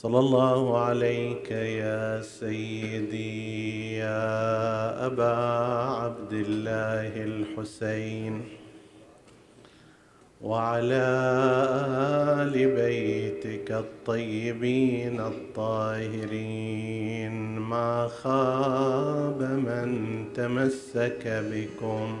صلى الله عليك يا سيدي يا أبا عبد الله الحسين وعلى آل بيتك الطيبين الطاهرين. ما خاب من تمسك بكم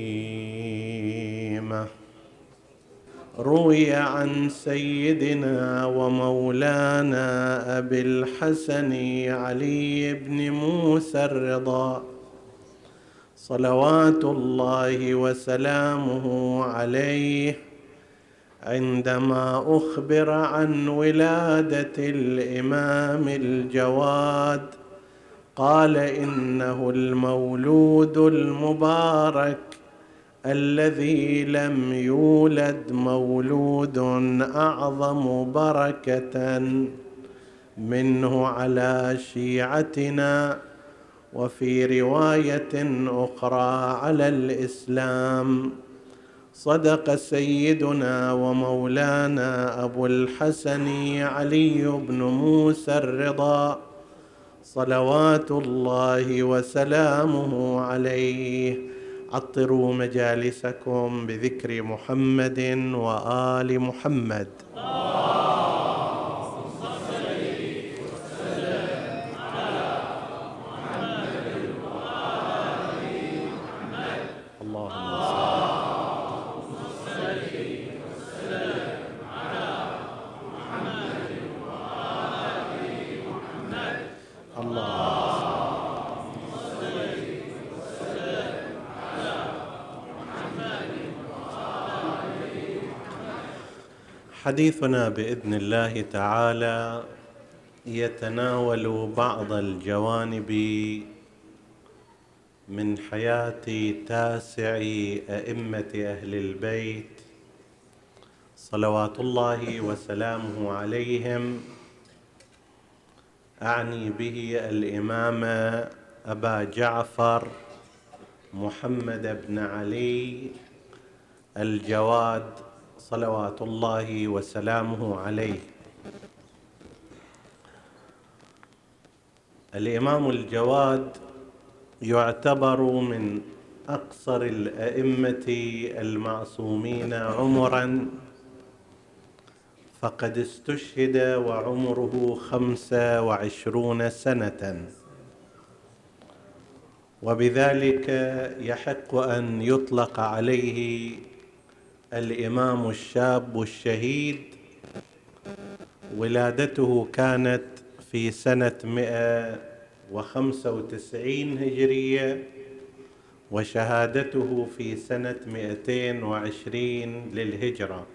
روي عن سيدنا ومولانا أبي الحسن علي بن موسى الرضا. صلوات الله وسلامه عليه عندما أخبر عن ولادة الإمام الجواد قال إنه المولود المبارك الذي لم يولد مولود أعظم بركة منه على شيعتنا وفي رواية أخرى على الإسلام. صدق سيدنا ومولانا أبو الحسن علي بن موسى الرضا صلوات الله وسلامه عليه. عطروا مجالسكم بذكر محمد وآل محمد. حديثنا بإذن الله تعالى يتناول بعض الجوانب من حياة تاسع أئمة أهل البيت صلوات الله وسلامه عليهم. أعني به الإمام أبا جعفر محمد بن علي الجواد صلوات الله وسلامه عليه. الإمام الجواد يعتبر من أقصر الأئمة المعصومين عمرا فقد استشهد وعمره خمسة وعشرون سنة. وبذلك يحق أن يطلق عليه الإمام الشاب الشهيد ولادته كانت في وخمسة وتسعين هجرية وشهادته في مئتين وعشرين للهجرة.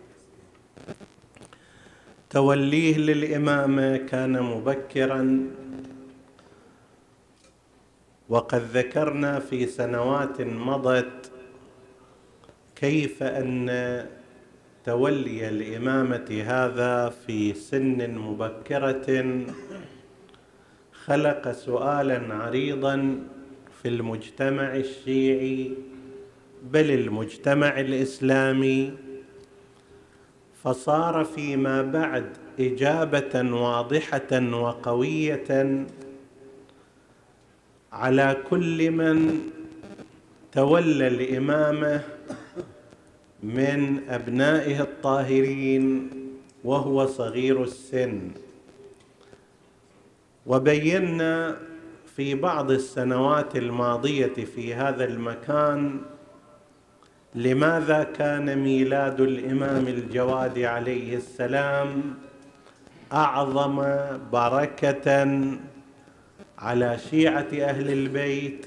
توليه للإمامة كان مبكرا وقد ذكرنا في سنوات مضت كيف أن تولي الإمامة هذا في سن مبكرة خلق سؤالا عريضا في المجتمع الشيعي بل المجتمع الإسلامي فصار فيما بعد إجابة واضحة وقوية على كل من تولى الإمامة من أبنائه الطاهرين وهو صغير السن. وبينا في بعض السنوات الماضية في هذا المكان لماذا كان ميلاد الإمام الجواد عليه السلام أعظم بركة على شيعة أهل البيت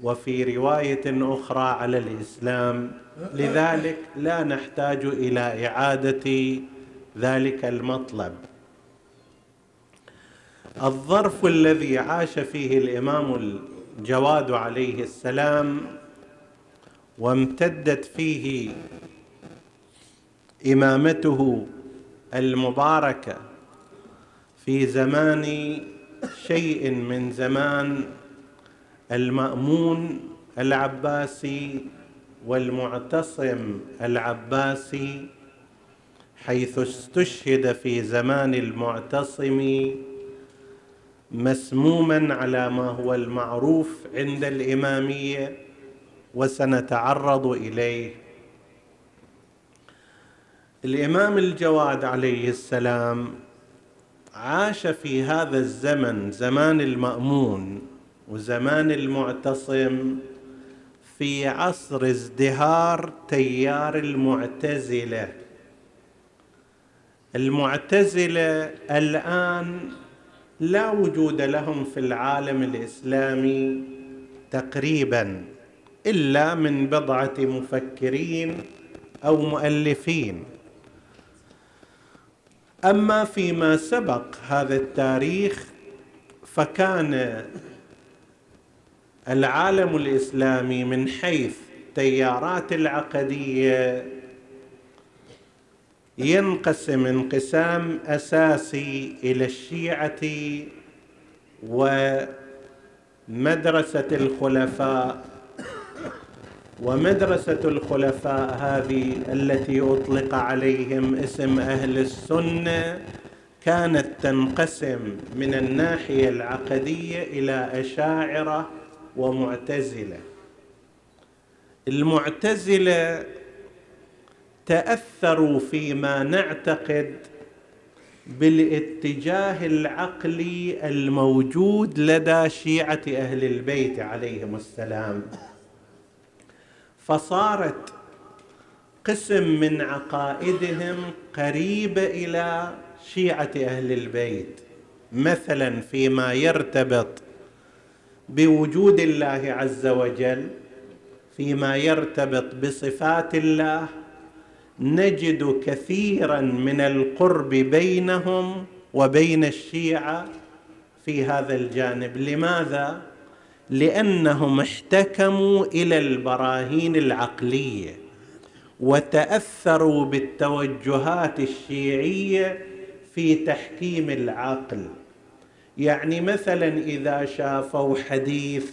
وفي رواية أخرى على الإسلام لذلك لا نحتاج إلى إعادة ذلك المطلب. الظرف الذي عاش فيه الإمام الجواد عليه السلام وامتدت فيه إمامته المباركة في زمان شيء من زمان المأمون العباسي والمعتصم العباسي حيث استشهد في زمان المعتصم مسموما على ما هو المعروف عند الإمامية وسنتعرض إليه. الإمام الجواد عليه السلام عاش في هذا الزمن زمان المأمون وزمان المعتصم في عصر ازدهار تيار المعتزلة. المعتزلة الآن لا وجود لهم في العالم الإسلامي تقريبا إلا من بضعة مفكرين أو مؤلفين. أما فيما سبق هذا التاريخ فكان العالم الإسلامي من حيث تيارات العقدية ينقسم انقسام أساسي إلى الشيعة ومدرسة الخلفاء. ومدرسة الخلفاء هذه التي أطلق عليهم اسم أهل السنة كانت تنقسم من الناحية العقدية إلى أشاعرة ومعتزلة. المعتزلة تأثروا فيما نعتقد بالاتجاه العقلي الموجود لدى شيعة أهل البيت عليهم السلام. فصارت قسم من عقائدهم قريبه إلى شيعة أهل البيت مثلا فيما يرتبط بوجود الله عز وجل فيما يرتبط بصفات الله نجد كثيرا من القرب بينهم وبين الشيعة في هذا الجانب. لماذا؟ لأنهم احتكموا إلى البراهين العقلية وتأثروا بالتوجهات الشيعية في تحكيم العقل. يعني مثلا إذا شافوا حديث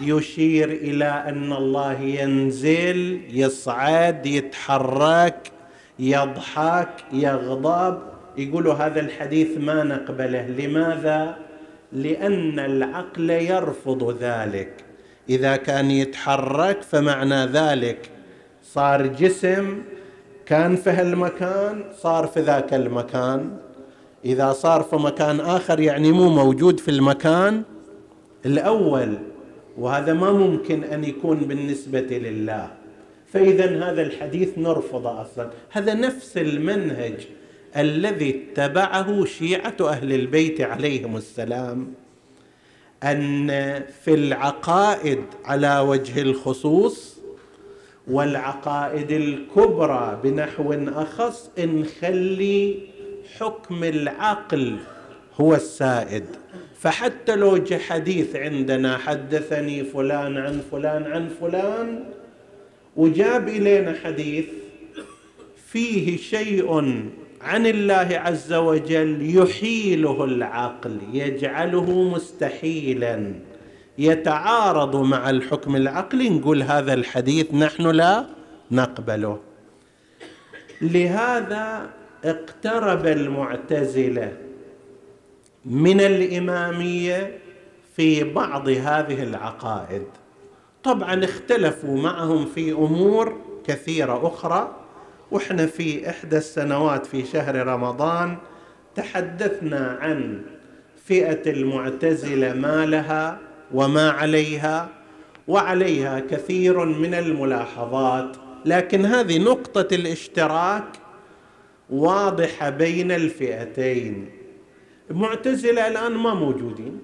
يشير إلى أن الله ينزل يصعد يتحرك يضحك يغضب يقولوا هذا الحديث ما نقبله. لماذا؟ لأن العقل يرفض ذلك. إذا كان يتحرك فمعنى ذلك. صار جسم كان في هالمكان صار في ذاك المكان. إذا صار في مكان آخر يعني مو موجود في المكان الأول. وهذا ما ممكن أن يكون بالنسبة لله. فإذا هذا الحديث نرفضه أصلا. هذا نفس المنهج الذي اتبعه شيعة أهل البيت عليهم السلام. أن في العقائد على وجه الخصوص والعقائد الكبرى بنحو أخص نخلي حكم العقل هو السائد. فحتى لو جاء حديث عندنا حدثني فلان عن فلان عن فلان وجاب إلينا حديث فيه شيء عن الله عز وجل يحيله العقل يجعله مستحيلا يتعارض مع الحكم العقلي. نقول هذا الحديث نحن لا نقبله. لهذا اقترب المعتزلة من الإمامية في بعض هذه العقائد. طبعا اختلفوا معهم في أمور كثيرة أخرى وإحنا في إحدى السنوات في شهر رمضان تحدثنا عن فئة المعتزلة ما لها وما عليها وعليها كثير من الملاحظات. لكن هذه نقطة الاشتراك واضحه بين الفئتين. المعتزلة الآن ما موجودين.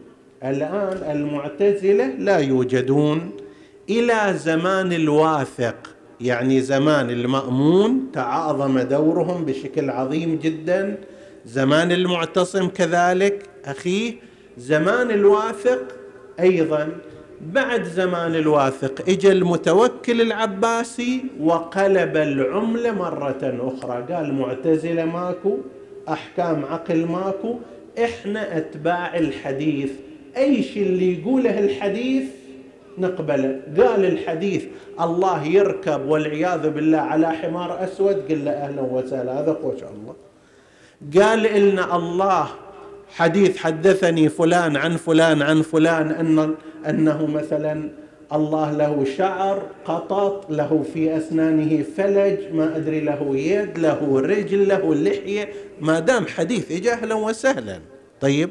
الآن المعتزلة لا يوجدون إلى زمان الواثق يعني زمان المأمون تعاظم دورهم بشكل عظيم جدا. زمان المعتصم كذلك اخيه زمان الواثق أيضا. بعد زمان الواثق اجى المتوكل العباسي وقلب العمله مرة أخرى. قال معتزلة ماكو أحكام عقل ماكو. إحنا أتباع الحديث. اي شيء اللي يقوله الحديث؟ نقبله قال الحديث الله يركب والعياذ بالله على حمار أسود. قل له أهلا وسهلا هذا خوش الله. قال لنا الله حديث حدثني فلان عن فلان عن فلان إن أنه مثلا الله له شعر قطط له في أسنانه فلج ما أدري له يد له رجل له لحية ما دام حديث اجى أهلا وسهلا. طيب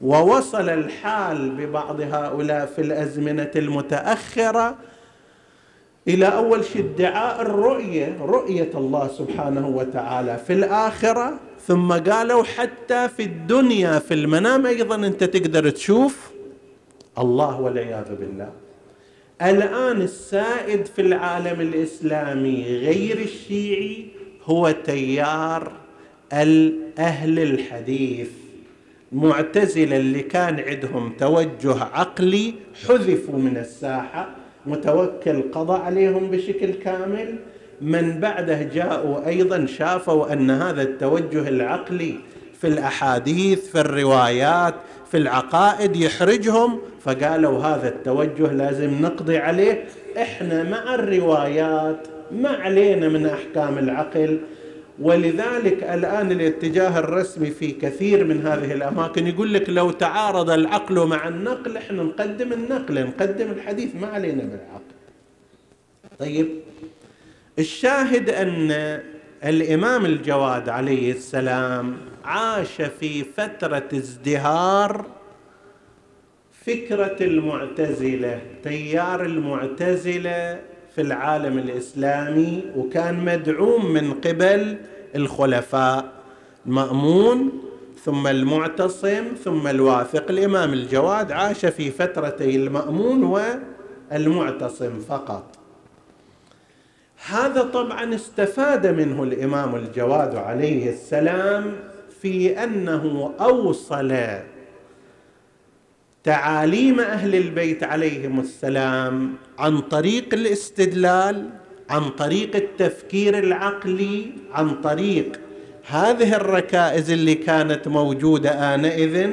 ووصل الحال ببعض هؤلاء في الأزمنة المتأخرة إلى أول شيء ادعاء الرؤية رؤية الله سبحانه وتعالى في الآخرة. ثم قالوا حتى في الدنيا في المنام أيضا أنت تقدر تشوف. الله والعياذ بالله. الآن السائد في العالم الإسلامي غير الشيعي هو تيار الأهل الحديث المعتزله اللي كان عندهم توجه عقلي حذفوا من الساحة متوكل قضى عليهم بشكل كامل. من بعده جاءوا أيضا شافوا أن هذا التوجه العقلي في الأحاديث في الروايات في العقائد يحرجهم فقالوا هذا التوجه لازم نقضي عليه. إحنا مع الروايات ما علينا من أحكام العقل. ولذلك الآن الاتجاه الرسمي في كثير من هذه الأماكن يقول لك لو تعارض العقل مع النقل إحنا نقدم النقل نقدم الحديث ما علينا بالعقل. طيب الشاهد أن الإمام الجواد عليه السلام عاش في فترة ازدهار فكرة المعتزلة تيار المعتزلة في العالم الإسلامي وكان مدعوم من قبل الخلفاء المامون ثم المعتصم ثم الواثق الإمام الجواد عاش في فترتي المأمون والمعتصم فقط. هذا طبعا استفاد منه الإمام الجواد عليه السلام في أنه أوصل تعاليم أهل البيت عليهم السلام عن طريق الاستدلال عن طريق التفكير العقلي عن طريق هذه الركائز اللي كانت موجودة آنئذ.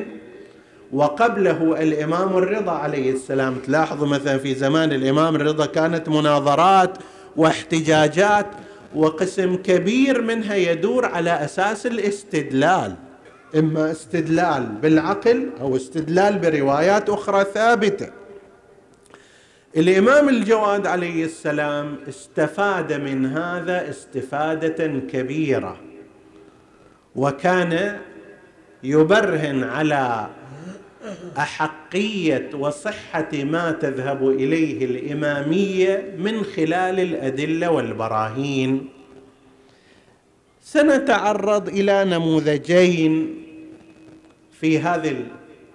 وقبله الإمام الرضا عليه السلام تلاحظوا مثلا في زمان الإمام الرضا كانت مناظرات واحتجاجات وقسم كبير منها يدور على أساس الاستدلال. إما استدلال بالعقل أو استدلال بروايات أخرى ثابتة. الإمام الجواد عليه السلام استفاد من هذا استفادة كبيرة. وكان يبرهن على أحقية وصحة ما تذهب إليه الإمامية من خلال الأدلة والبراهين. سنتعرض إلى نموذجين في هذه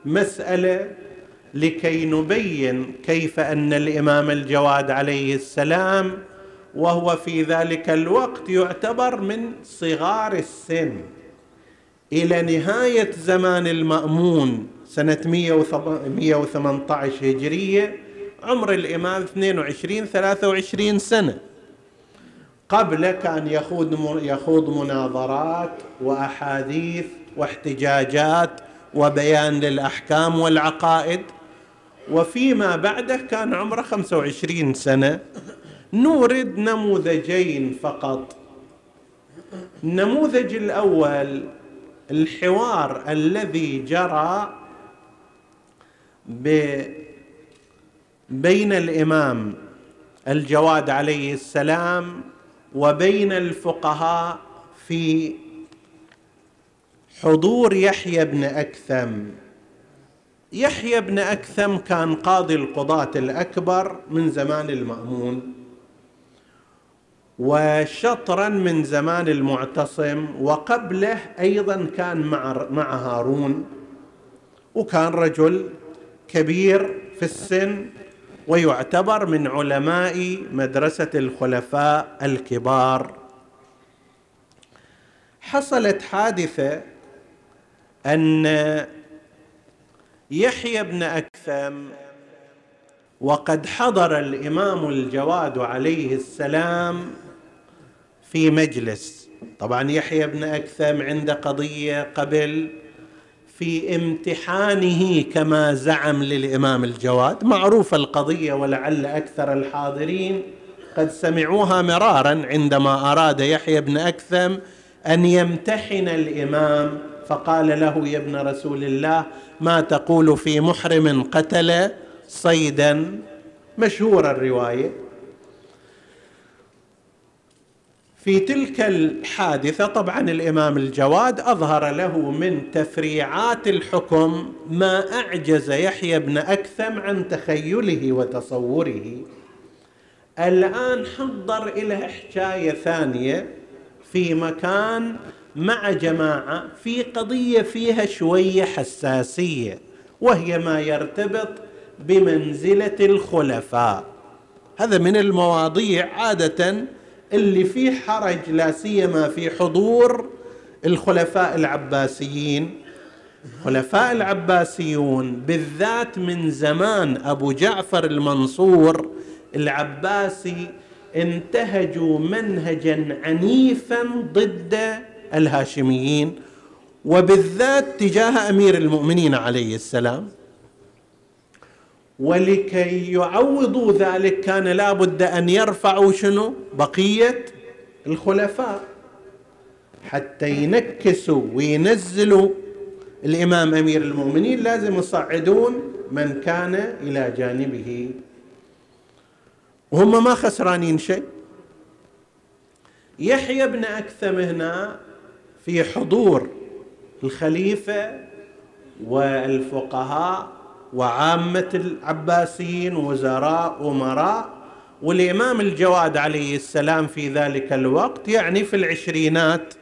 المسألة لكي نبين كيف أن الإمام الجواد عليه السلام وهو في ذلك الوقت يعتبر من صغار السن. إلى نهاية زمان المأمون سنة 118 هجرية عمر الإمام 22 23 سنة. قبل كان يخوض يخوض مناظرات وأحاديث واحتجاجات وبيان للأحكام والعقائد. وفيما بعده كان عمره 25 سنة. نورد نموذجين فقط. النموذج الأول الحوار الذي جرى بين الإمام الجواد عليه السلام وبين الفقهاء في حضور يحيى بن أكثم. يحيى بن أكثم كان قاضي القضاة الأكبر من زمان المأمون وشطرا من زمان المعتصم وقبله أيضا كان مع مع هارون وكان رجل كبير في السن ويعتبر من علماء مدرسة الخلفاء الكبار. حصلت حادثة أن يحيى بن أكثم وقد حضر الإمام الجواد عليه السلام في مجلس. طبعا يحيى بن أكثم عند قضية قبل في امتحانه كما زعم للإمام الجواد. معروفه القضية ولعل أكثر الحاضرين قد سمعوها مرارا عندما أراد يحيى بن أكثم أن يمتحن الإمام فقال له يا ابن رسول الله ما تقول في محرم قتل صيدا؟ مشهوره الرواية. في تلك الحادثة طبعا الإمام الجواد أظهر له من تفريعات الحكم ما أعجز يحيى بن أكثم عن تخيله وتصوره. الآن حضر إلى حكاية ثانية في مكان مع جماعة في قضية فيها شوية حساسية وهي ما يرتبط بمنزلة الخلفاء. هذا من المواضيع عادة اللي فيه حرج لا سيما في حضور الخلفاء العباسيين. خلفاء العباسيون بالذات من زمان أبو جعفر المنصور العباسي انتهجوا منهجا عنيفا ضد الهاشميين وبالذات تجاه أمير المؤمنين عليه السلام. ولكي يعوضوا ذلك كان لابد أن يرفعوا شنو؟ بقية الخلفاء حتى ينكسوا وينزلوا. الإمام أمير المؤمنين لازم يصعدون من كان إلى جانبه. وهم ما خسرانين شيء. يحيى بن أكثم هنا في حضور الخليفة والفقهاء وعامة العباسيين وزراء أمراء والإمام الجواد عليه السلام في ذلك الوقت يعني في العشرينات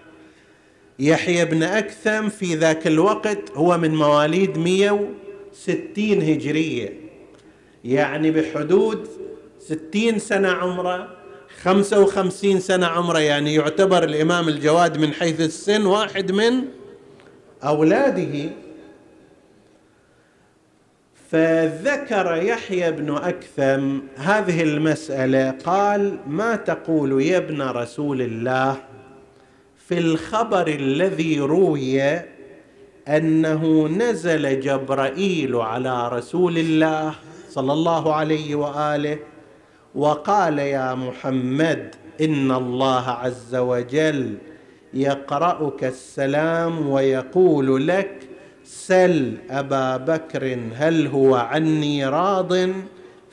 يحيى بن أكثم في ذاك الوقت هو من مواليد 160 هجرية. يعني بحدود ستين سنة عمره خمسة وخمسين سنة عمره يعني يعتبر الإمام الجواد من حيث السن واحد من أولاده. فذكر يحيى بن أكثم هذه المسألة قال ما تقول يا ابن رسول الله في الخبر الذي روي أنه نزل جبرائيل على رسول الله صلى الله عليه وآله وقال يا محمد إن الله عز وجل يقرأك السلام ويقول لك سل أبا بكر هل هو عني راض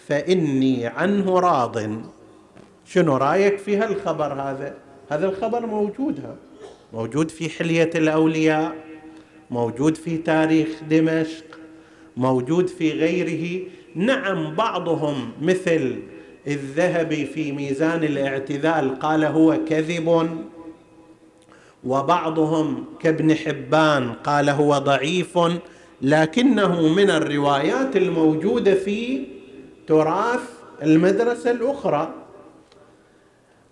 فإني عنه راض. شنو رأيك في هالخبر هذا؟ هذا الخبر موجود ها. موجود في حلية الأولياء موجود في تاريخ دمشق موجود في غيره. نعم بعضهم مثل الذهبي في ميزان الاعتذال قال هو كذب. وبعضهم كابن حبان قال هو ضعيف لكنه من الروايات الموجودة في تراث المدرسة الأخرى.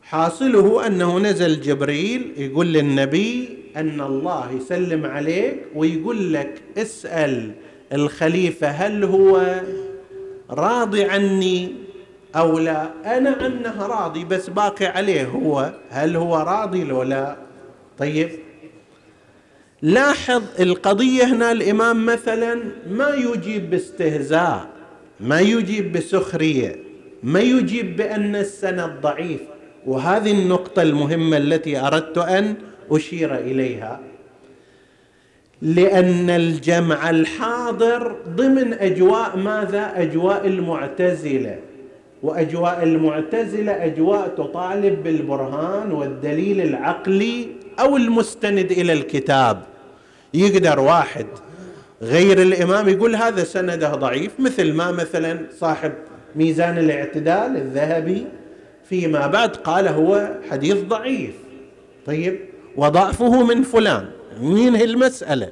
حاصله أنه نزل جبريل يقول للنبي أن الله يسلم عليك ويقول لك اسأل الخليفة هل هو راضي عني أو لا؟ أنا عنه راضي بس باقي عليه هو هل هو راضي لو لا. طيب. لاحظ القضية هنا الإمام مثلا ما يجيب باستهزاء ما يجيب بسخرية ما يجيب بأن السند ضعيف. وهذه النقطة المهمة التي أردت أن أشير إليها. لأن الجمع الحاضر ضمن أجواء ماذا؟ أجواء المعتزلة. وأجواء المعتزلة أجواء تطالب بالبرهان والدليل العقلي أو المستند إلى الكتاب. يقدر واحد غير الإمام يقول هذا سنده ضعيف مثل ما مثلا صاحب ميزان الاعتدال الذهبي فيما بعد قال هو حديث ضعيف. طيب وضعفه من فلان. ينهي المسألة؟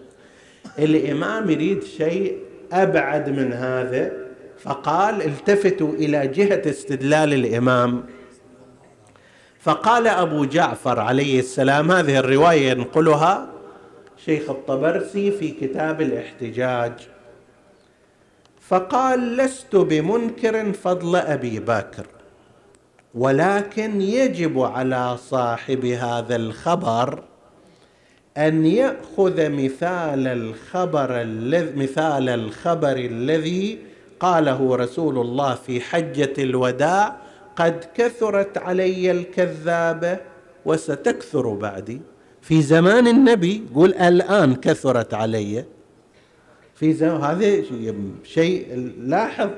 الإمام يريد شيء أبعد من هذا. فقال التفتوا إلى جهة استدلال الإمام. فقال أبو جعفر عليه السلام هذه الرواية ينقلها شيخ الطبرسي في كتاب الاحتجاج. فقال لست بمنكر فضل أبي بكر ولكن يجب على صاحب هذا الخبر أن يأخذ مثال الخبر الذي مثال الخبر الذي قاله رسول الله في حجة الوداع قد كثرت علي الكذابه وستكثر بعدي. في زمان النبي يقول الآن كثرت علي. في زمان هذا شيء لاحظ.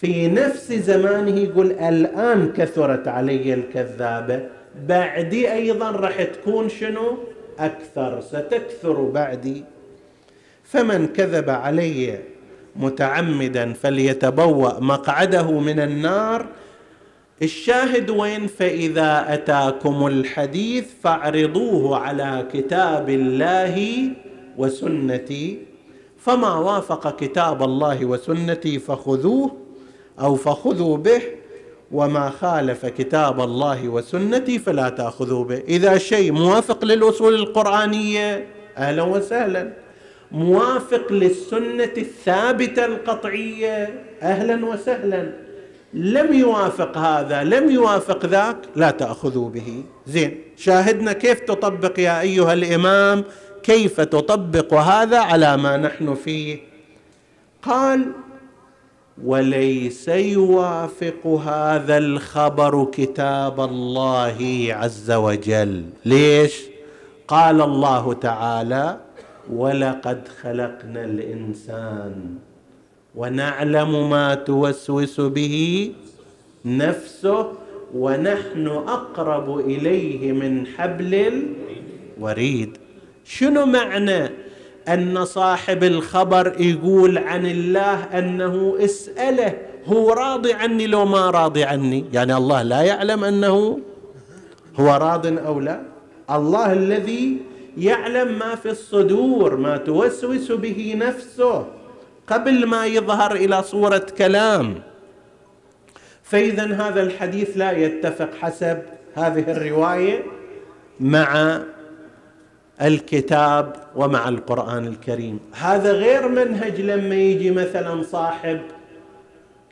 في نفس زمانه يقول الآن كثرت علي الكذابه بعدي أيضا راح تكون شنو؟ أكثر ستكثر بعدي. فمن كذب علي متعمدا فليتبوأ مقعده من النار. الشاهد وين؟ فإذا أتاكم الحديث فاعرضوه على كتاب الله وسنتي. فما وافق كتاب الله وسنتي فخذوه أو فخذوا به وما خالف كتاب الله وسنتي فلا تأخذوا به. إذا شيء موافق للأصول القرآنية أهلا وسهلا. موافق للسنة الثابتة القطعية أهلا وسهلا. لم يوافق هذا لم يوافق ذاك لا تأخذوا به. زين شاهدنا كيف تطبق يا أيها الإمام كيف تطبق هذا على ما نحن فيه. قال وليس يوافق هذا الخبر كتاب الله عز وجل. ليش؟ قال الله تعالى ولقد خلقنا الإنسان ونعلم ما توسوس به نفسه ونحن أقرب إليه من حبل الوريد. شنو معنى أن صاحب الخبر يقول عن الله أنه اسأله هو راضي عني لو ما راضي عني؟ يعني الله لا يعلم أنه هو راض أو لا؟ الله الذي يعلم ما في الصدور ما توسوس به نفسه قبل ما يظهر إلى صورة كلام. فاذا هذا الحديث لا يتفق حسب هذه الرواية مع الكتاب ومع القرآن الكريم. هذا غير منهج لما يجي مثلا صاحب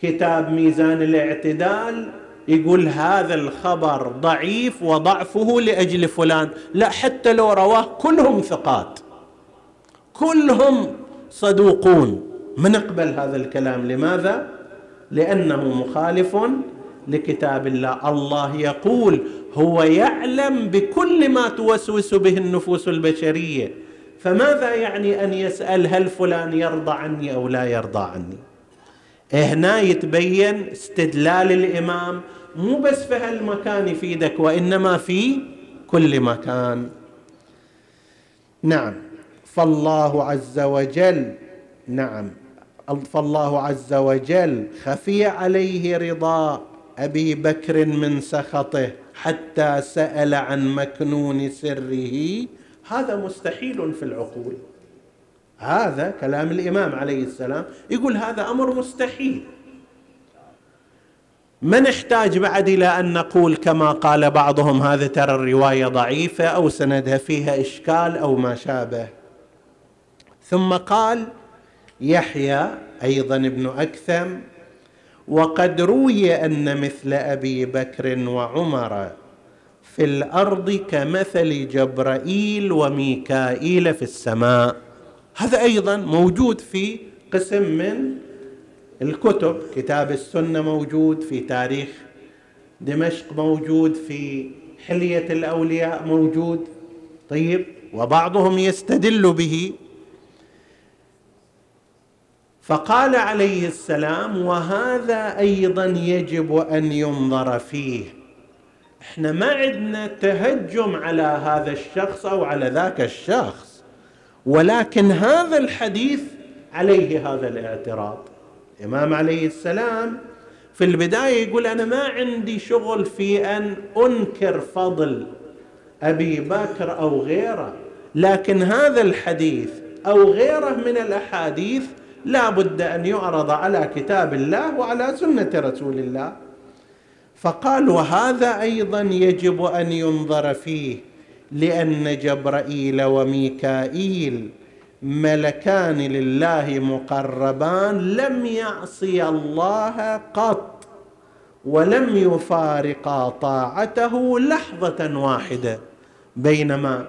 كتاب ميزان الاعتدال يقول هذا الخبر ضعيف وضعفه لأجل فلان. لا حتى لو رواه كلهم ثقات. كلهم صدوقون. من نقبل هذا الكلام؟ لماذا؟ لأنه مخالف لكتاب الله. الله يقول هو يعلم بكل ما توسوس به النفوس البشرية. فماذا يعني أن يسأل هل فلان يرضى عني أو لا يرضى عني؟ هنا يتبين استدلال الإمام مو بس في هالمكان يفيدك وإنما في كل مكان. نعم. فالله عز وجل نعم. فالله عز وجل خفي عليه رضا أبي بكر من سخطه حتى سأل عن مكنون سره. هذا مستحيل في العقول. هذا كلام الإمام عليه السلام. يقول هذا أمر مستحيل. ما نحتاج بعد إلى أن نقول كما قال بعضهم هذا ترى الرواية ضعيفة أو سندها فيها إشكال أو ما شابه. ثم قال يحيى أيضا ابن أكثم وقد روي أن مثل أبي بكر وعمر في الأرض كمثل جبرائيل وميكائيل في السماء. هذا أيضا موجود في قسم من الكتب. كتاب السنة موجود في تاريخ دمشق موجود في حلية الأولياء موجود. طيب وبعضهم يستدل به. فقال عليه السلام وهذا أيضا يجب أن ينظر فيه. إحنا ما عندنا تهجم على هذا الشخص أو على ذاك الشخص. ولكن هذا الحديث عليه هذا الاعتراض. الامام عليه السلام في البداية يقول أنا ما عندي شغل في أن أنكر فضل أبي بكر أو غيره لكن هذا الحديث أو غيره من الأحاديث لا بد أن يعرض على كتاب الله وعلى سنة رسول الله. فقال وهذا أيضا يجب أن ينظر فيه. لأن جبرائيل وميكائيل ملكان لله مقربان لم يعصي الله قط ولم يفارقا طاعته لحظة واحدة. بينما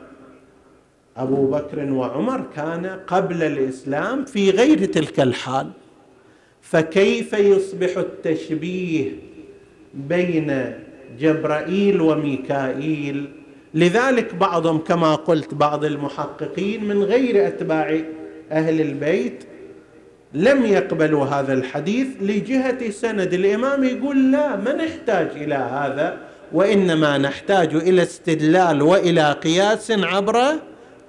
أبو بكر وعمر كان قبل الإسلام في غير تلك الحال. فكيف يصبح التشبيه بين جبرائيل وميكائيل؟ لذلك بعضهم كما قلت بعض المحققين من غير أتباع أهل البيت لم يقبلوا هذا الحديث لجهة سند الإمام يقول لا ما نحتاج إلى هذا وإنما نحتاج إلى استدلال وإلى قياس عبر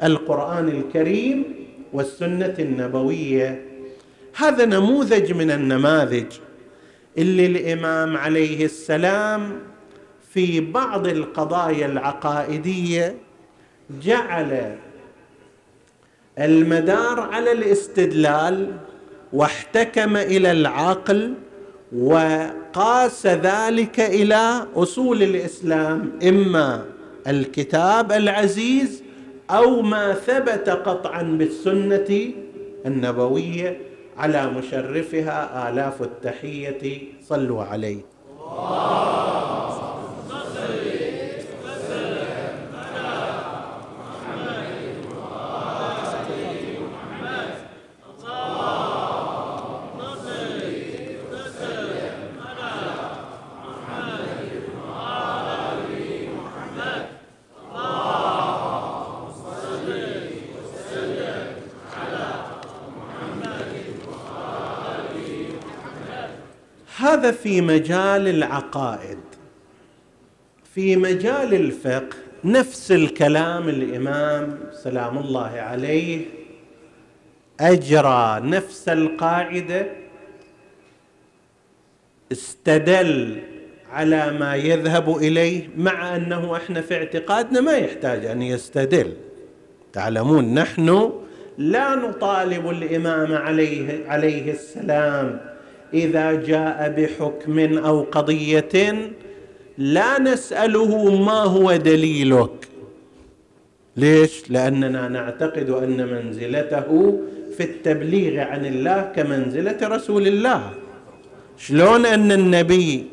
القرآن الكريم والسنة النبوية. هذا نموذج من النماذج اللي الإمام عليه السلام في بعض القضايا العقائدية جعل المدار على الاستدلال واحتكم إلى العقل وقاس ذلك إلى أصول الإسلام إما الكتاب العزيز أو ما ثبت قطعا بالسنة النبوية على مشرفها آلاف التحية صلوا عليه. هذا في مجال العقائد. في مجال الفقه نفس الكلام الإمام سلام الله عليه أجرى نفس القاعدة استدل على ما يذهب إليه مع أنه إحنا في اعتقادنا ما يحتاج أن يستدل. تعلمون نحن لا نطالب الإمام عليه عليه السلام إذا جاء بحكم أو قضية لا نسأله ما هو دليلك. ليش؟ لأننا نعتقد أن منزلته في التبليغ عن الله كمنزلة رسول الله. شلون أن النبي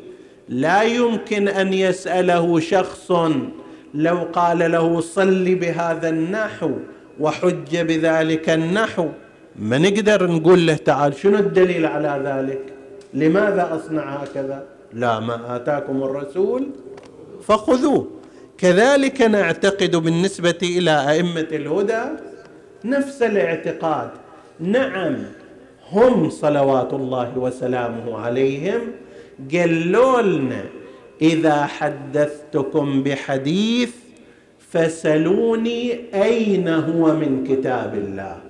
لا يمكن أن يسأله شخص لو قال له صل بهذا النحو وحج بذلك النحو ما نقدر نقول له تعال شنو الدليل على ذلك؟ لماذا أصنع هكذا؟ لا ما آتاكم الرسول فخذوه. كذلك نعتقد بالنسبة إلى أئمة الهدى نفس الاعتقاد. نعم هم صلوات الله وسلامه عليهم. قالوا لنا إذا حدثتكم بحديث فسلوني أين هو من كتاب الله.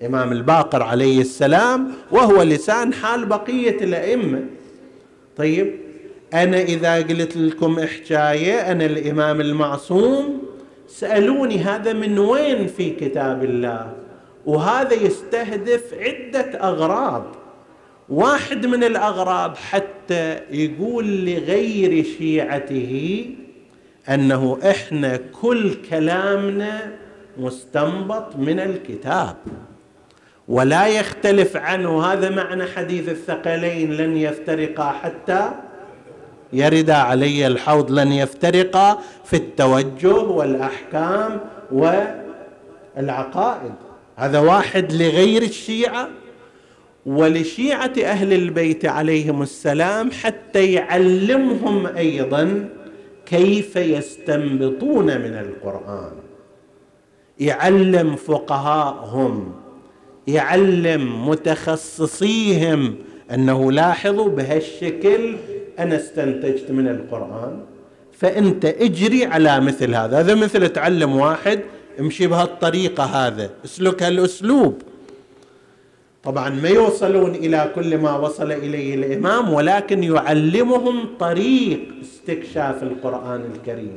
الامام الباقر عليه السلام وهو لسان حال بقية الأئمة. طيب أنا إذا قلت لكم حكايه أنا الإمام المعصوم سألوني هذا من وين في كتاب الله؟ وهذا يستهدف عدة أغراض. واحد من الأغراض حتى يقول لغير شيعته أنه إحنا كل كلامنا مستنبط من الكتاب. ولا يختلف عنه. هذا معنى حديث الثقلين لن يفترقا حتى يرد علي الحوض لن يفترقا في التوجه والأحكام والعقائد. هذا واحد لغير الشيعة ولشيعة أهل البيت عليهم السلام حتى يعلمهم أيضا كيف يستنبطون من القرآن. يعلم فقهاءهم. يعلم متخصصيهم أنه لاحظوا بهالشكل أنا استنتجت من القرآن فأنت اجري على مثل هذا. هذا مثل تعلم واحد امشي بهالطريقة هذا. اسلك هالأسلوب طبعا ما يوصلون إلى كل ما وصل إليه الإمام ولكن يعلمهم طريق استكشاف القرآن الكريم.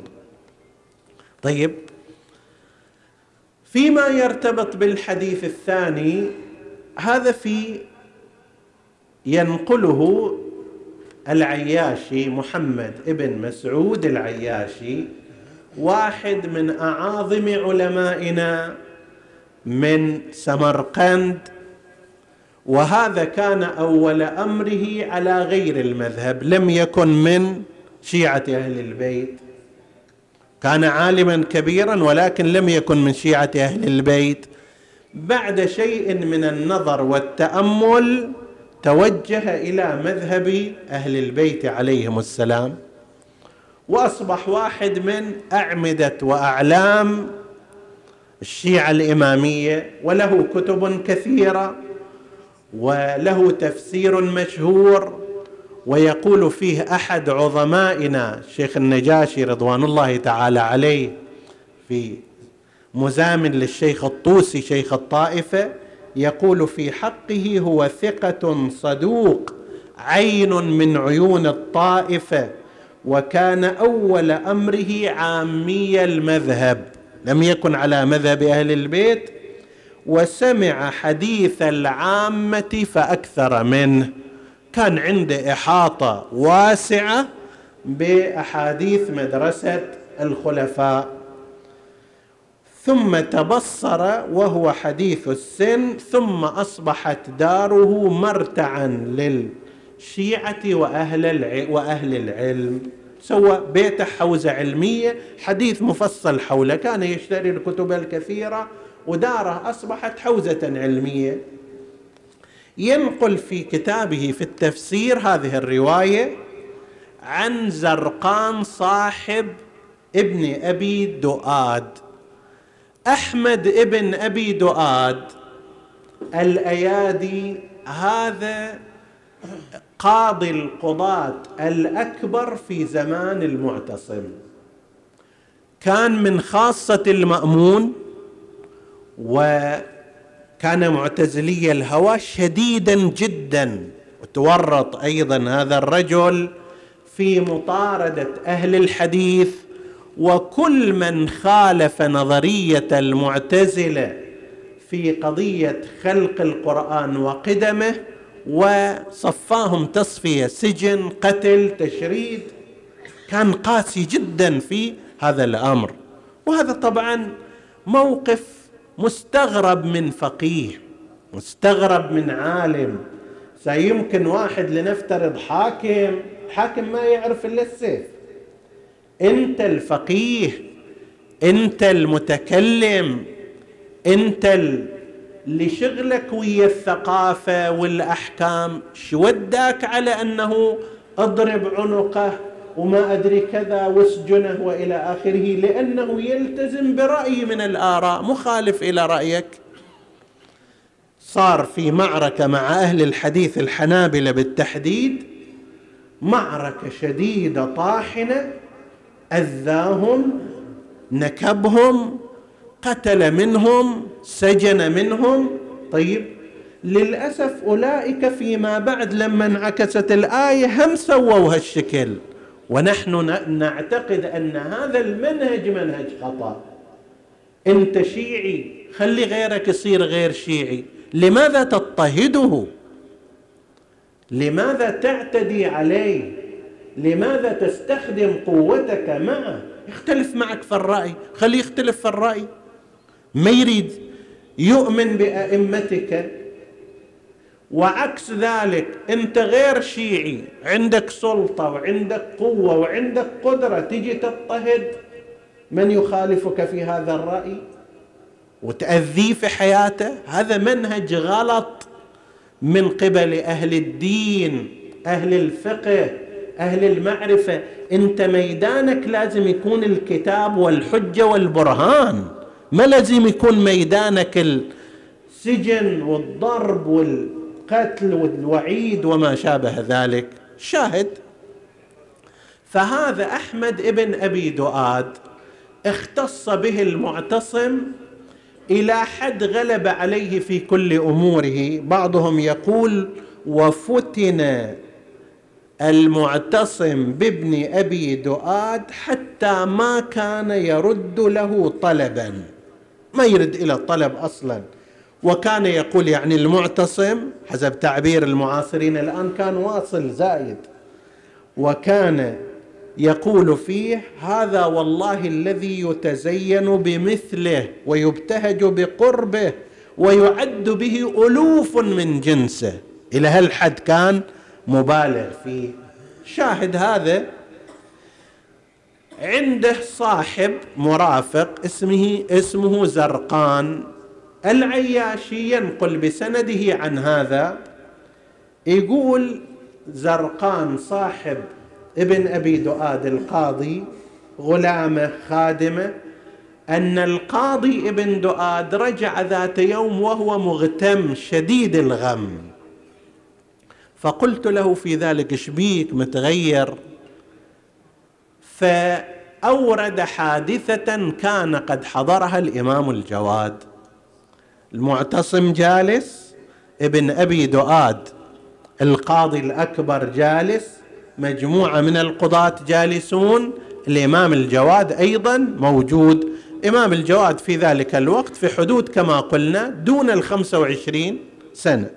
طيب فيما يرتبط بالحديث الثاني هذا في ينقله العياشي محمد ابن مسعود العياشي واحد من أعاظم علمائنا من سمرقند وهذا كان أول أمره على غير المذهب لم يكن من شيعة أهل البيت. كان عالما كبيرا ولكن لم يكن من شيعة أهل البيت. بعد شيء من النظر والتأمل توجه إلى مذهب أهل البيت عليهم السلام وأصبح واحد من أعمدة وأعلام الشيعة الإمامية وله كتب كثيرة وله تفسير مشهور ويقول فيه أحد عظمائنا الشيخ النجاشي رضوان الله تعالى عليه في مزامن للشيخ الطوسي شيخ الطائفه يقول في حقه هو ثقة صدوق عين من عيون الطائفه وكان أول أمره عامي المذهب لم يكن على مذهب أهل البيت وسمع حديث العامة فأكثر منه. كان عنده إحاطة واسعة بأحاديث مدرسة الخلفاء. ثم تبصر وهو حديث السن ثم أصبحت داره مرتعا للشيعة وأهل وأهل العلم. سوى بيته حوزة علمية حديث مفصل حوله كان يشتري الكتب الكثيرة وداره أصبحت حوزة علمية. ينقل في كتابه في التفسير هذه الرواية عن زرقان صاحب ابن أبي دؤاد. أحمد ابن أبي دؤاد الأيادي هذا قاضي القضاة الأكبر في زمان المعتصم. كان من خاصة المأمون وكان معتزلي الهوى شديدا جدا. وتورط أيضا هذا الرجل في مطاردة أهل الحديث وكل من خالف نظرية المعتزلة في قضية خلق القرآن وقدمه وصفاهم تصفية سجن قتل تشريد كان قاسي جدا في هذا الأمر. وهذا طبعا موقف مستغرب من فقيه مستغرب من عالم. سيمكن واحد لنفترض حاكم حاكم ما يعرف إلا السيف. أنت الفقيه أنت المتكلم أنت اللي شغلك ويا الثقافة والأحكام شو وداك على أنه اضرب عنقه وما أدري كذا واسجنه وإلى آخره لأنه يلتزم براي من الآراء مخالف إلى رأيك. صار في معركة مع أهل الحديث الحنابلة بالتحديد معركة شديدة طاحنة أذاهم نكبهم قتل منهم سجن منهم. طيب للأسف أولئك فيما بعد لما انعكست الآية هم سووا هالشكل ونحن نعتقد أن هذا المنهج منهج خطأ. أنت شيعي خلي غيرك يصير غير شيعي. لماذا تضطهده؟ لماذا تعتدي عليه؟ لماذا تستخدم قوتك معه؟ يختلف معك في الرأي. خليه يختلف في الرأي. ما يريد؟ يؤمن بأئمتك. وعكس ذلك انت غير شيعي عندك سلطة وعندك قوة وعندك قدرة تجي تضطهد. من يخالفك في هذا الرأي؟ وتأذيه في حياته؟ هذا منهج غلط من قبل أهل الدين أهل الفقه أهل المعرفة. انت ميدانك لازم يكون الكتاب والحجة والبرهان. ما لازم يكون ميدانك السجن والضرب والقتل والوعيد وما شابه ذلك. شاهد. فهذا أحمد ابن أبي دؤاد اختص به المعتصم إلى حد غلب عليه في كل أموره. بعضهم يقول وفتن المعتصم بابن أبي دؤاد حتى ما كان يرد له طلبا. ما يرد إلى الطلب أصلا. وكان يقول يعني المعتصم حسب تعبير المعاصرين الآن كان واصل زايد. وكان يقول فيه هذا والله الذي يتزين بمثله ويبتهج بقربه ويعد به ألوف من جنسه. إلى هالحد كان مبالغ فيه شاهد هذا؟ عنده صاحب مرافق اسمه اسمه زرقان. العياشي ينقل بسنده عن هذا يقول زرقان صاحب ابن أبي دؤاد القاضي غلامه خادمه أن القاضي ابن دؤاد رجع ذات يوم وهو مغتم شديد الغم. فقلت له في ذلك شبيك متغير؟ فأورد حادثة كان قد حضرها الإمام الجواد. المعتصم جالس ابن أبي دؤاد القاضي الأكبر جالس مجموعة من القضاة جالسون الإمام الجواد أيضا موجود. إمام الجواد في ذلك الوقت في حدود كما قلنا دون الخمسه وعشرين سنة.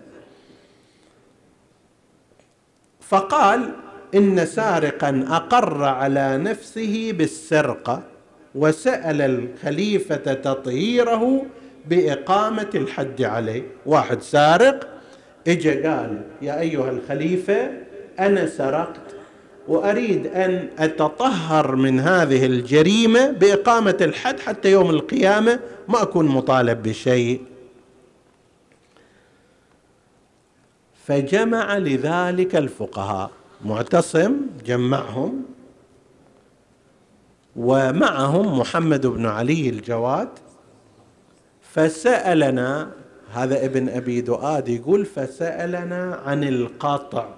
فقال إن سارقا أقر على نفسه بالسرقة وسأل الخليفة تطهيره بإقامة الحد عليه واحد سارق اجى قال يا أيها الخليفة أنا سرقت وأريد أن أتطهر من هذه الجريمة بإقامة الحد حتى يوم القيامة ما أكون مطالب بشيء. فجمع لذلك الفقهاء. معتصم جمعهم ومعهم محمد بن علي الجواد فسألنا هذا ابن أبي دؤاد يقول فسألنا عن القطع.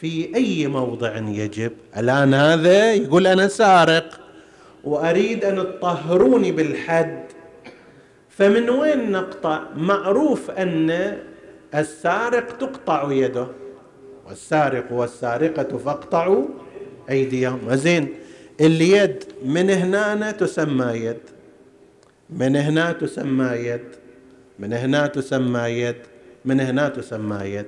في أي موضع يجب؟ الآن هذا يقول أنا سارق وأريد أن تطهروني بالحد. فمن وين نقطع؟ معروف أن السارق تقطع يده. والسارق والسارقة فاقطعوا أيديهم. زين اليد من هنا تسمى يد. من هنا تسمى يد من هنا تسمى يد من هنا تسمى يد.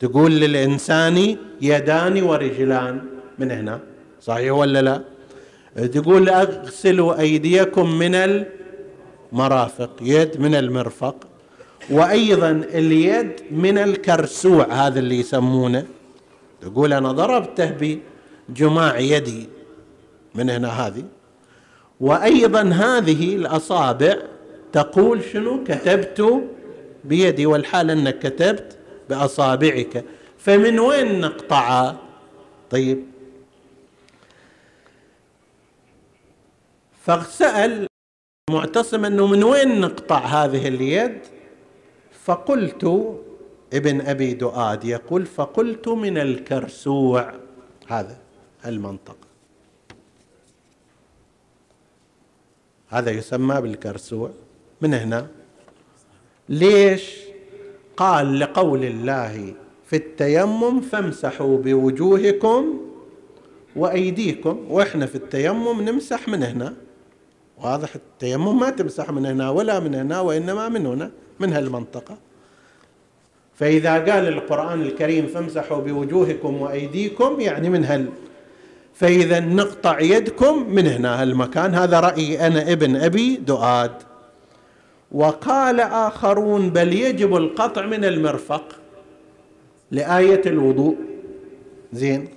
تقول للإنسان يدان ورجلان من هنا صحيح ولا لا؟ تقول أغسلوا أيديكم من المرافق يد من المرفق وأيضا اليد من الكرسوع هذا اللي يسمونه. تقول أنا ضربته بجماع يدي من هنا هذه. وأيضا هذه الأصابع تقول شنو؟ كتبت بيدي والحال أنك كتبت بأصابعك. فمن وين نقطع؟ طيب. فسال معتصم أنه من وين نقطع هذه اليد؟ فقلت ابن أبي دؤاد يقول فقلت من الكرسوع. هذا المنطقة هذا يسمى بالكرسوع. من هنا؟ ليش؟ قال لقول الله في التيمم فامسحوا بوجوهكم وأيديكم. وإحنا في التيمم نمسح من هنا. واضح؟ التيمم ما تمسح من هنا ولا من هنا وإنما من هنا من هالمنطقة. فإذا قال القرآن الكريم فامسحوا بوجوهكم وأيديكم يعني من هال فإذا نقطع يدكم من هنا هالمكان هذا رأيي أنا ابن أبي دؤاد. وقال آخرون بل يجب القطع من المرفق لآية الوضوء. زين.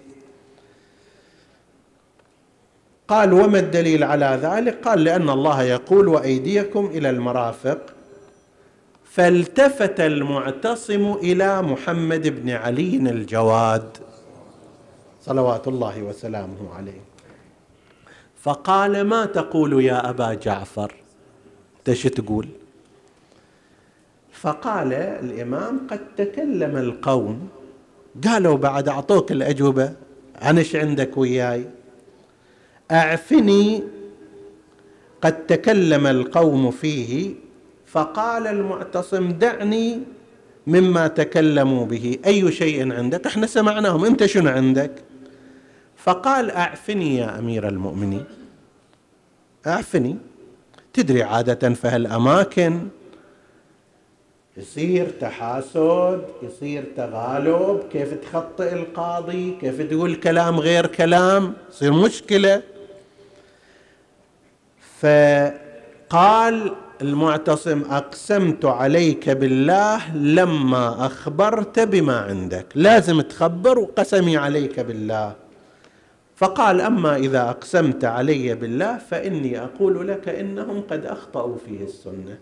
قال وما الدليل على ذلك؟ قال لأن الله يقول وأيديكم إلى المرافق. فالتفت المعتصم إلى محمد بن علي الجواد. صلوات الله وسلامه عليه. فقال ما تقول يا أبا جعفر؟ إيش تقول؟ فقال الإمام قد تكلم القوم. قالوا بعد أعطوك الأجوبة عن إيش عندك وياي؟ أعفني قد تكلم القوم فيه. فقال المعتصم دعني مما تكلموا به أي شيء عندك؟ إحنا سمعناهم أنت شنو عندك؟ فقال اعفني يا أمير المؤمنين. اعفني. تدري عادة فهالاماكن يصير تحاسد يصير تغالب كيف تخطئ القاضي كيف تقول كلام غير كلام يصير مشكلة. فقال المعتصم أقسمت عليك بالله لما أخبرت بما عندك. لازم تخبر وقسمي عليك بالله. فقال أما إذا أقسمت علي بالله فإني أقول لك إنهم قد أخطأوا فيه السنة.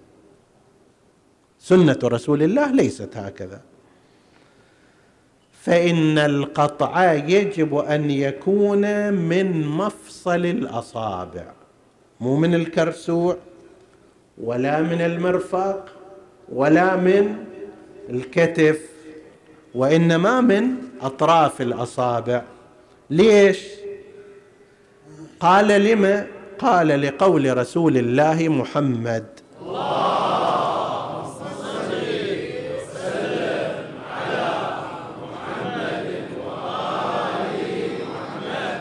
سنة رسول الله ليست هكذا. فإن القطع يجب أن يكون من مفصل الأصابع مو من الكرسوع ولا من المرفق ولا من الكتف وإنما من أطراف الأصابع. ليش؟ قال لما؟ قال لقول رسول الله محمد.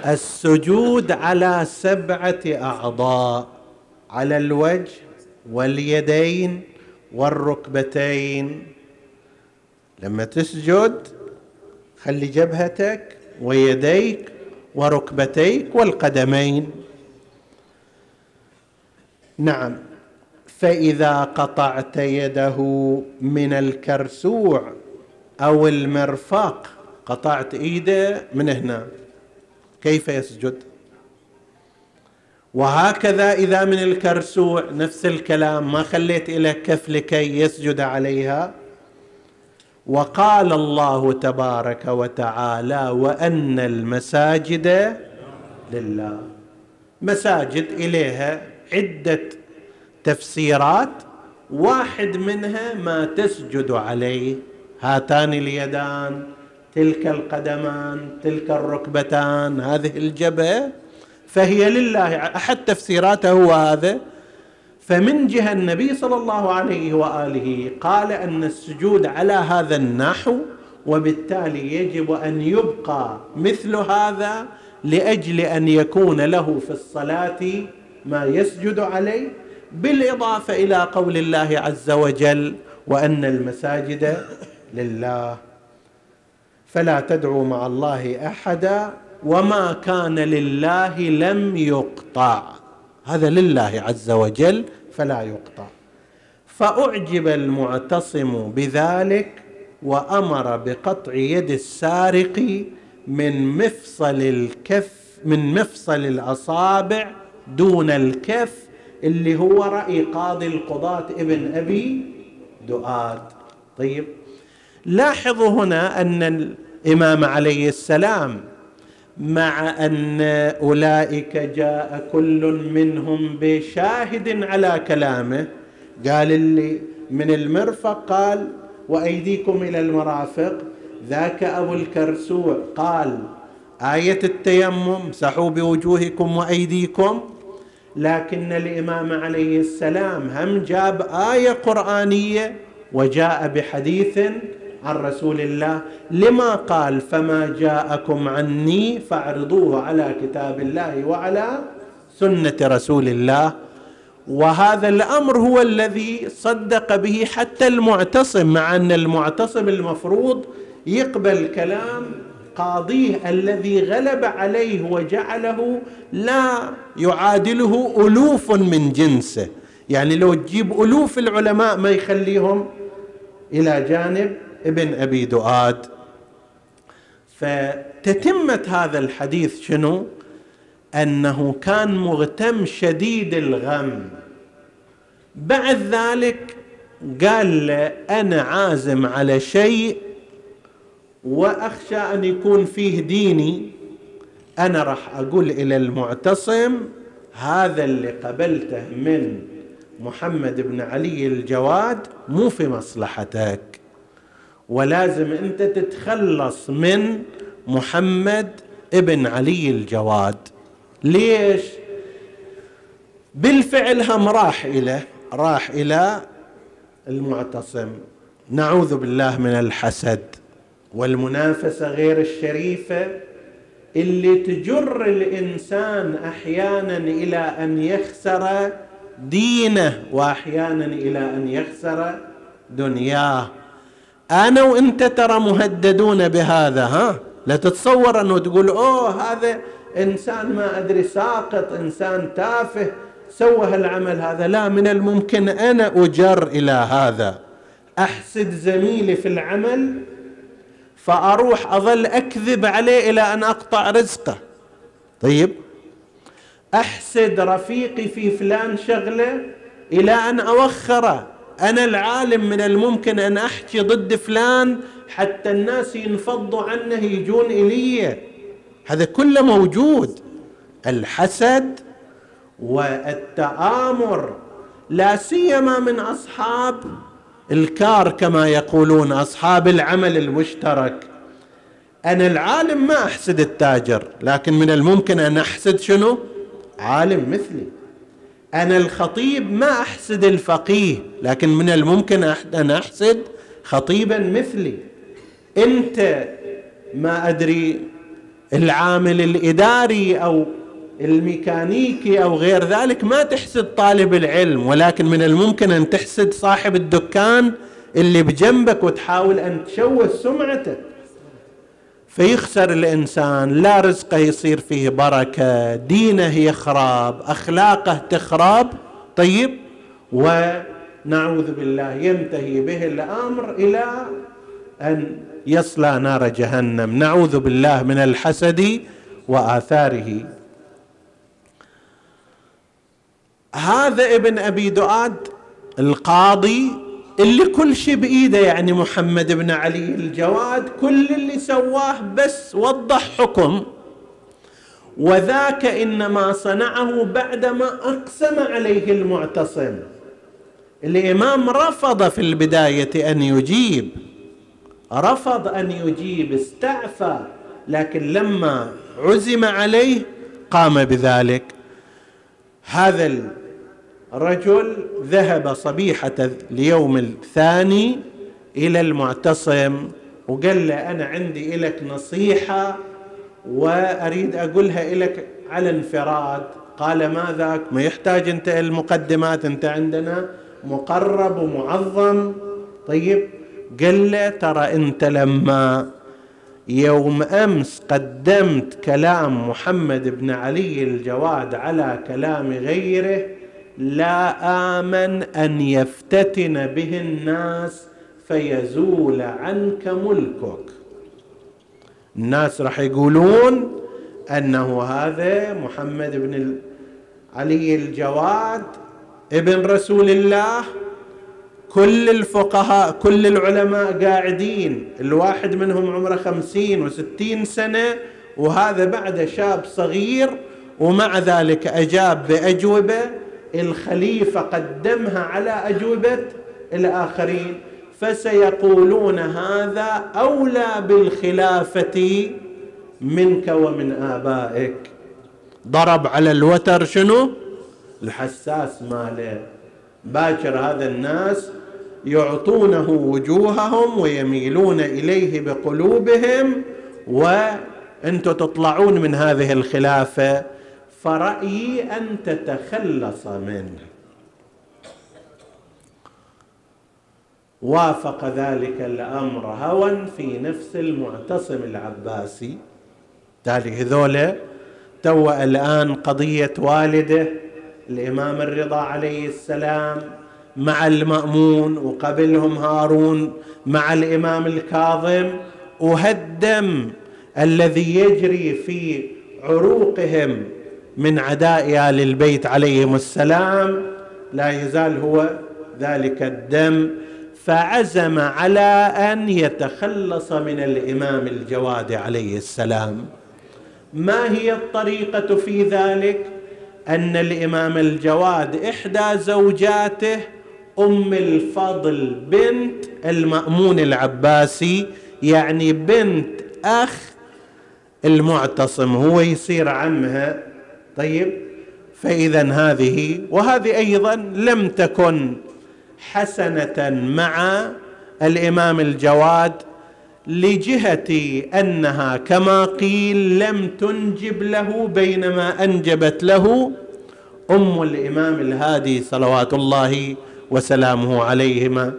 السجود على سبعة أعضاء على الوجه واليدين والركبتين. لما تسجد خلي جبهتك ويديك وركبتيك والقدمين. نعم. فإذا قطعت يده من الكرسوع أو المرفق قطعت إيده من هنا. كيف يسجد؟ وهكذا إذا من الكرسوع نفس الكلام ما خليت إلى كف لكي يسجد عليها. وقال الله تبارك وتعالى وأن المساجد لله. مساجد إليها عدة تفسيرات واحد منها ما تسجد عليه. هاتان اليدان تلك القدمان تلك الركبتان هذه الجبهة. فهي لله أحد تفسيراته هو هذا. فمن جهة النبي صلى الله عليه وآله قال أن السجود على هذا النحو وبالتالي يجب أن يبقى مثل هذا لأجل أن يكون له في الصلاة ما يسجد عليه بالإضافة إلى قول الله عز وجل وأن المساجد لله. فلا تدعوا مع الله أحدا وما كان لله لم يقطع. هذا لله عز وجل فلا يقطع. فأعجب المعتصم بذلك وأمر بقطع يد السارق من مفصل الكف من مفصل الأصابع دون الكف اللي هو رأي قاضي القضاة ابن أبي دؤاد. طيب لاحظوا هنا أن الإمام عليه السلام مع أن أولئك جاء كل منهم بشاهد على كلامه. قال اللي من المرفق قال وأيديكم إلى المرافق. ذاك أبو الكرسوع قال آية التيمم سحوا بوجوهكم وأيديكم. لكن الإمام عليه السلام هم جاب آية قرآنية وجاء بحديث عن رسول الله. لما قال فما جاءكم عني فاعرضوه على كتاب الله وعلى سنة رسول الله. وهذا الأمر هو الذي صدق به حتى المعتصم مع أن المعتصم المفروض يقبل كلام قاضيه الذي غلب عليه وجعله لا يعادله ألوف من جنسه. يعني لو تجيب ألوف العلماء ما يخليهم إلى جانب ابن أبي دؤاد. فتتمه هذا الحديث شنو؟ أنه كان مغتم شديد الغم. بعد ذلك قال له أنا عازم على شيء وأخشى أن يكون فيه ديني. أنا راح أقول إلى المعتصم هذا اللي قبلته من محمد بن علي الجواد مو في مصلحتك. ولازم انت تتخلص من محمد ابن علي الجواد. ليش؟ بالفعل هم راح إلى راح إلى المعتصم. نعوذ بالله من الحسد والمنافسة غير الشريفة اللي تجر الإنسان أحيانا إلى أن يخسر دينه وأحيانا إلى أن يخسر دنياه. أنا وأنت ترى مهددون بهذا ها؟ لا تتصور أنه تقول أوه هذا إنسان ما أدري ساقط إنسان تافه سوى هالعمل هذا. لا من الممكن أنا أجر إلى هذا. أحسد زميلي في العمل فأروح أظل أكذب عليه إلى أن أقطع رزقه. طيب. أحسد رفيقي في فلان شغلة إلى أن أوخره. أنا العالم من الممكن أن أحكي ضد فلان حتى الناس ينفضوا عنه يجون إلي. هذا كله موجود. الحسد والتآمر لا سيما من أصحاب الكار كما يقولون أصحاب العمل المشترك. أنا العالم ما أحسد التاجر لكن من الممكن أن أحسد شنو؟ عالم مثلي. أنا الخطيب ما أحسد الفقيه لكن من الممكن أن أحسد خطيبا مثلي. أنت ما أدري العامل الإداري أو الميكانيكي أو غير ذلك ما تحسد طالب العلم ولكن من الممكن أن تحسد صاحب الدكان اللي بجنبك وتحاول أن تشوه سمعته فيخسر الإنسان لا رزقه يصير فيه بركة دينه يخرب أخلاقه تخرب طيب ونعوذ بالله ينتهي به الأمر إلى أن يصلى نار جهنم. نعوذ بالله من الحسد وآثاره. هذا ابن أبي دؤاد القاضي اللي كل شيء بإيده يعني محمد بن علي الجواد كل اللي سواه بس وضح حكم. وذاك إنما صنعه بعدما أقسم عليه المعتصم. الإمام رفض في البداية أن يجيب. رفض أن يجيب استعفى لكن لما عزم عليه قام بذلك. هذا رجل ذهب صبيحة اليوم الثاني إلى المعتصم وقال له أنا عندي لك نصيحة وأريد أقولها لك على انفراد. قال ما ذاك ما يحتاج أنت المقدمات أنت عندنا مقرب ومعظم. طيب قال له ترى أنت لما يوم أمس قدمت كلام محمد بن علي الجواد على كلام غيره لا آمن أن يفتتن به الناس فيزول عنك ملكك. الناس راح يقولون أنه هذا محمد بن علي الجواد ابن رسول الله. كل الفقهاء كل العلماء قاعدين. الواحد منهم عمره خمسين وستين سنة وهذا بعد شاب صغير ومع ذلك أجاب بأجوبة الخليفة قدمها على أجوبة الآخرين فسيقولون هذا أولى بالخلافة منك ومن آبائك. ضرب على الوتر شنو؟ الحساس ماله. باكر هذا الناس يعطونه وجوههم ويميلون إليه بقلوبهم وأنتم تطلعون من هذه الخلافة. فرأيي أن تتخلص منه. وافق ذلك الأمر هوى في نفس المعتصم العباسي. ذلك هذولا تو الآن قضية والده الإمام الرضا عليه السلام مع المأمون وقبلهم هارون مع الإمام الكاظم وهالدم الذي يجري في عروقهم من عداء ال البيت عليهم السلام. لا يزال هو ذلك الدم. فعزم على أن يتخلص من الإمام الجواد عليه السلام. ما هي الطريقة في ذلك؟ أن الإمام الجواد إحدى زوجاته أم الفضل بنت المأمون العباسي يعني بنت أخ المعتصم هو يصير عمها طيب. فإذا هذه وهذه أيضا لم تكن حسنة مع الإمام الجواد لجهة أنها كما قيل لم تنجب له بينما أنجبت له أم الإمام الهادي صلوات الله وسلامه عليهما.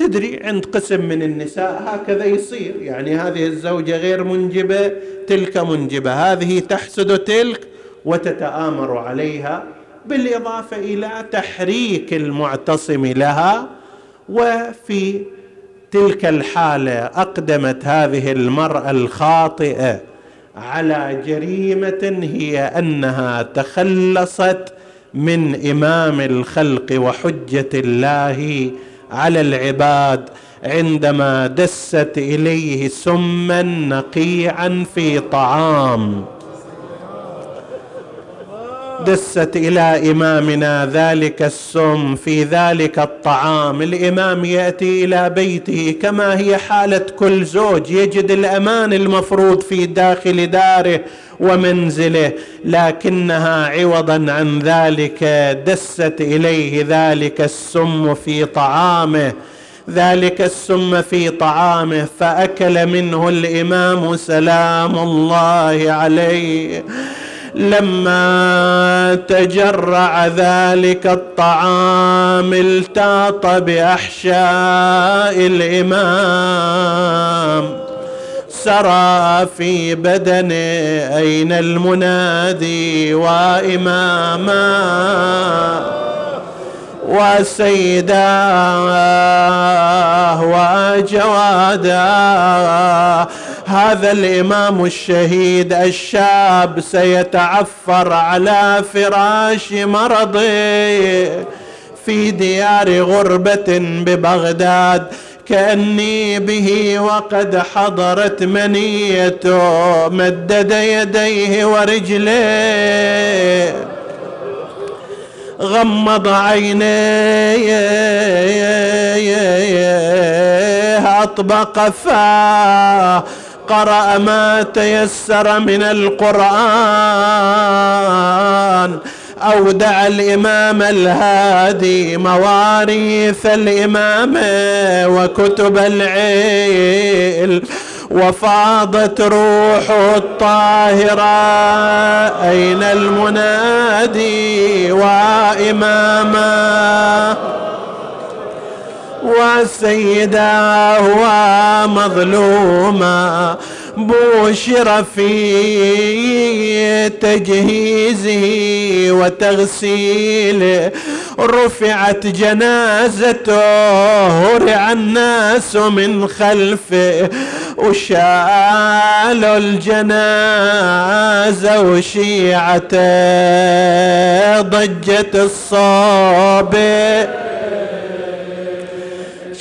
وتدري عند قسم من النساء هكذا يصير. يعني هذه الزوجة غير منجبة تلك منجبة. هذه تحسد تلك وتتآمر عليها بالإضافة إلى تحريك المعتصم لها. وفي تلك الحالة أقدمت هذه المرأة الخاطئة على جريمة هي أنها تخلصت من إمام الخلق وحجة الله على العباد عندما دست إليه سما نقيعا في طعام. دست إلى إمامنا ذلك السم في ذلك الطعام. الإمام يأتي إلى بيته كما هي حالة كل زوج يجد الأمان المفروض في داخل داره ومنزله لكنها عوضا عن ذلك. دست إليه ذلك السم في طعامه ذلك السم في طعامه فأكل منه الإمام سلام الله عليه. لما تجرع ذلك الطعام التاط بأحشاء الإمام. سرى في بدنه أين المنادي وإماما. وسيداه وجوادا. هذا الإمام الشهيد الشاب سيتعفر على فراش مرضه في ديار غربة ببغداد. كأني به وقد حضرت منيته مدد يديه ورجليه غمض عينيه أطبق فاه. قرأ ما تيسر من القرآن. أودع الإمام الهادي مواريث الإمام وكتب العلم وفاضت روحه الطاهرة. أين المنادي وإمامه وسيدا ومظلوما بوشر في تجهيزه وتغسيله رفعت جنازته هرع الناس من خلفه. وشالوا الجنازة وشيعته ضجت الصابئ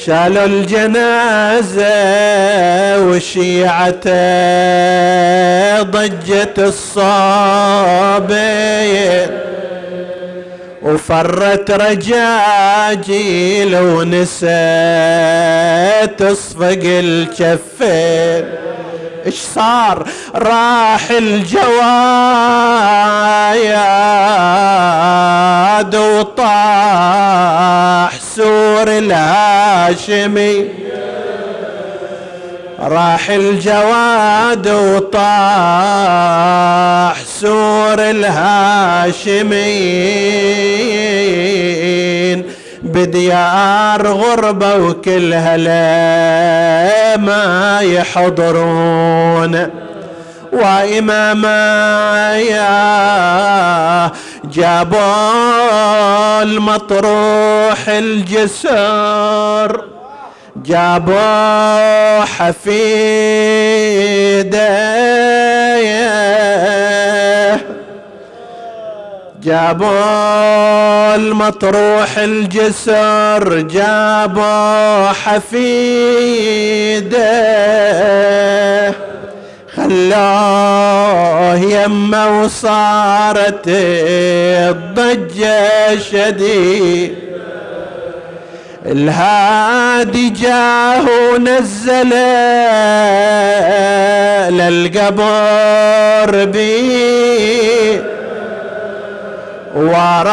شالوا الجنازة وشيعته ضجت الصابين وفرت رجاجيل ونسيت تصفق الكفين إيش صار؟ راح الجواياد وطاح سور الهاشمي. راح الجواد وطاح سور الهاشميين بديار غربة وكلها لا ما يحضرون. وإماما يا جابوا المطروح الجسر جابوا حفيده جابوا المطروح الجسر جابوا حفيده. خلوه يمه وصارت الضجة شديد. الهادي جاه ونزل للقبر بيه وراء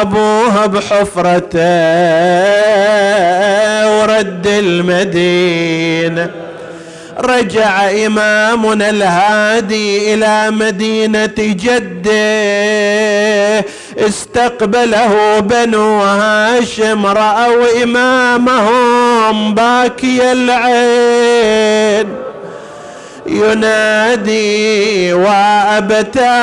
أبوها بحفرته ورد المدينة. رجع إمامنا الهادي إلى مدينة جده استقبله بنو هاشم رأوا إمامهم باكي العين. ينادي وأبتاه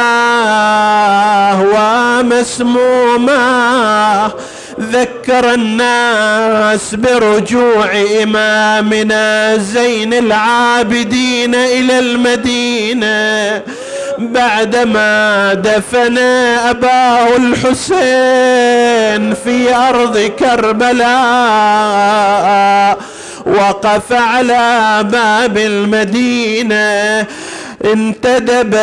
ومسموماه ذكر الناس برجوع إمامنا زين العابدين إلى المدينة. بعدما دفن أباه الحسين في أرض كربلاء وقف على باب المدينة انتدب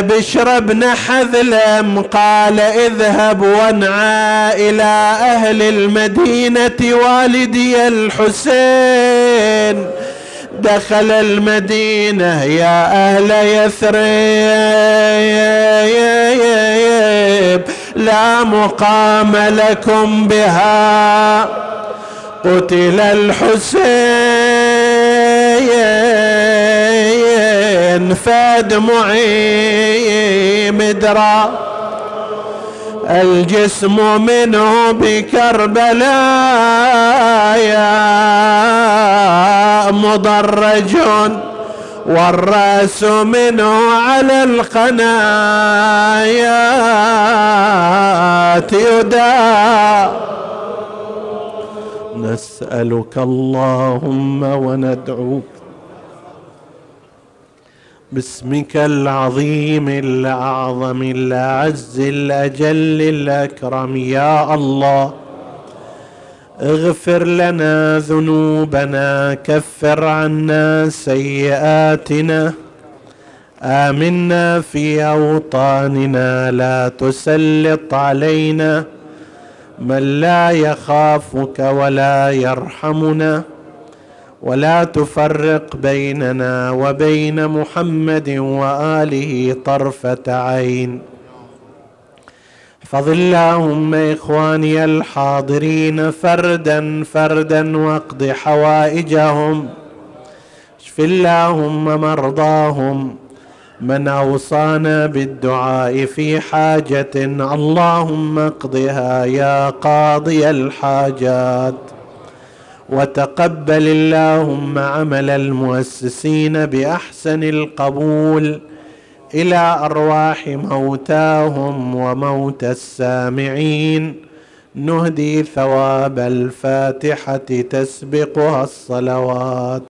بشر بن حذلم قال اذهب وانعى إلى أهل المدينة والدي الحسين. دخل المدينة يا أهل يثرب لا مقام لكم بها. قتل الحسين فدمعي مدرى الجسم منه بكربلاء مضرج والرأس منه على القنايات يدار نسألك اللهم وندعوك باسمك العظيم الأعظم الأعز الأجل الأكرم يا الله. اغفر لنا ذنوبنا كفر عنا سيئاتنا. آمنا في أوطاننا لا تسلط علينا. من لا يخافك ولا يرحمنا ولا تفرق بيننا وبين محمد وآله طرفة عين. احفظ اللهم إخواني الحاضرين فردا فردا واقض حوائجهم. اشف اللهم مرضاهم. من أوصانا بالدعاء في حاجة اللهم اقضها يا قاضي الحاجات. وتقبل اللهم عمل المؤسسين بأحسن القبول إلى أرواح موتاهم وموتى السامعين. نهدي ثواب الفاتحة تسبقها الصلوات.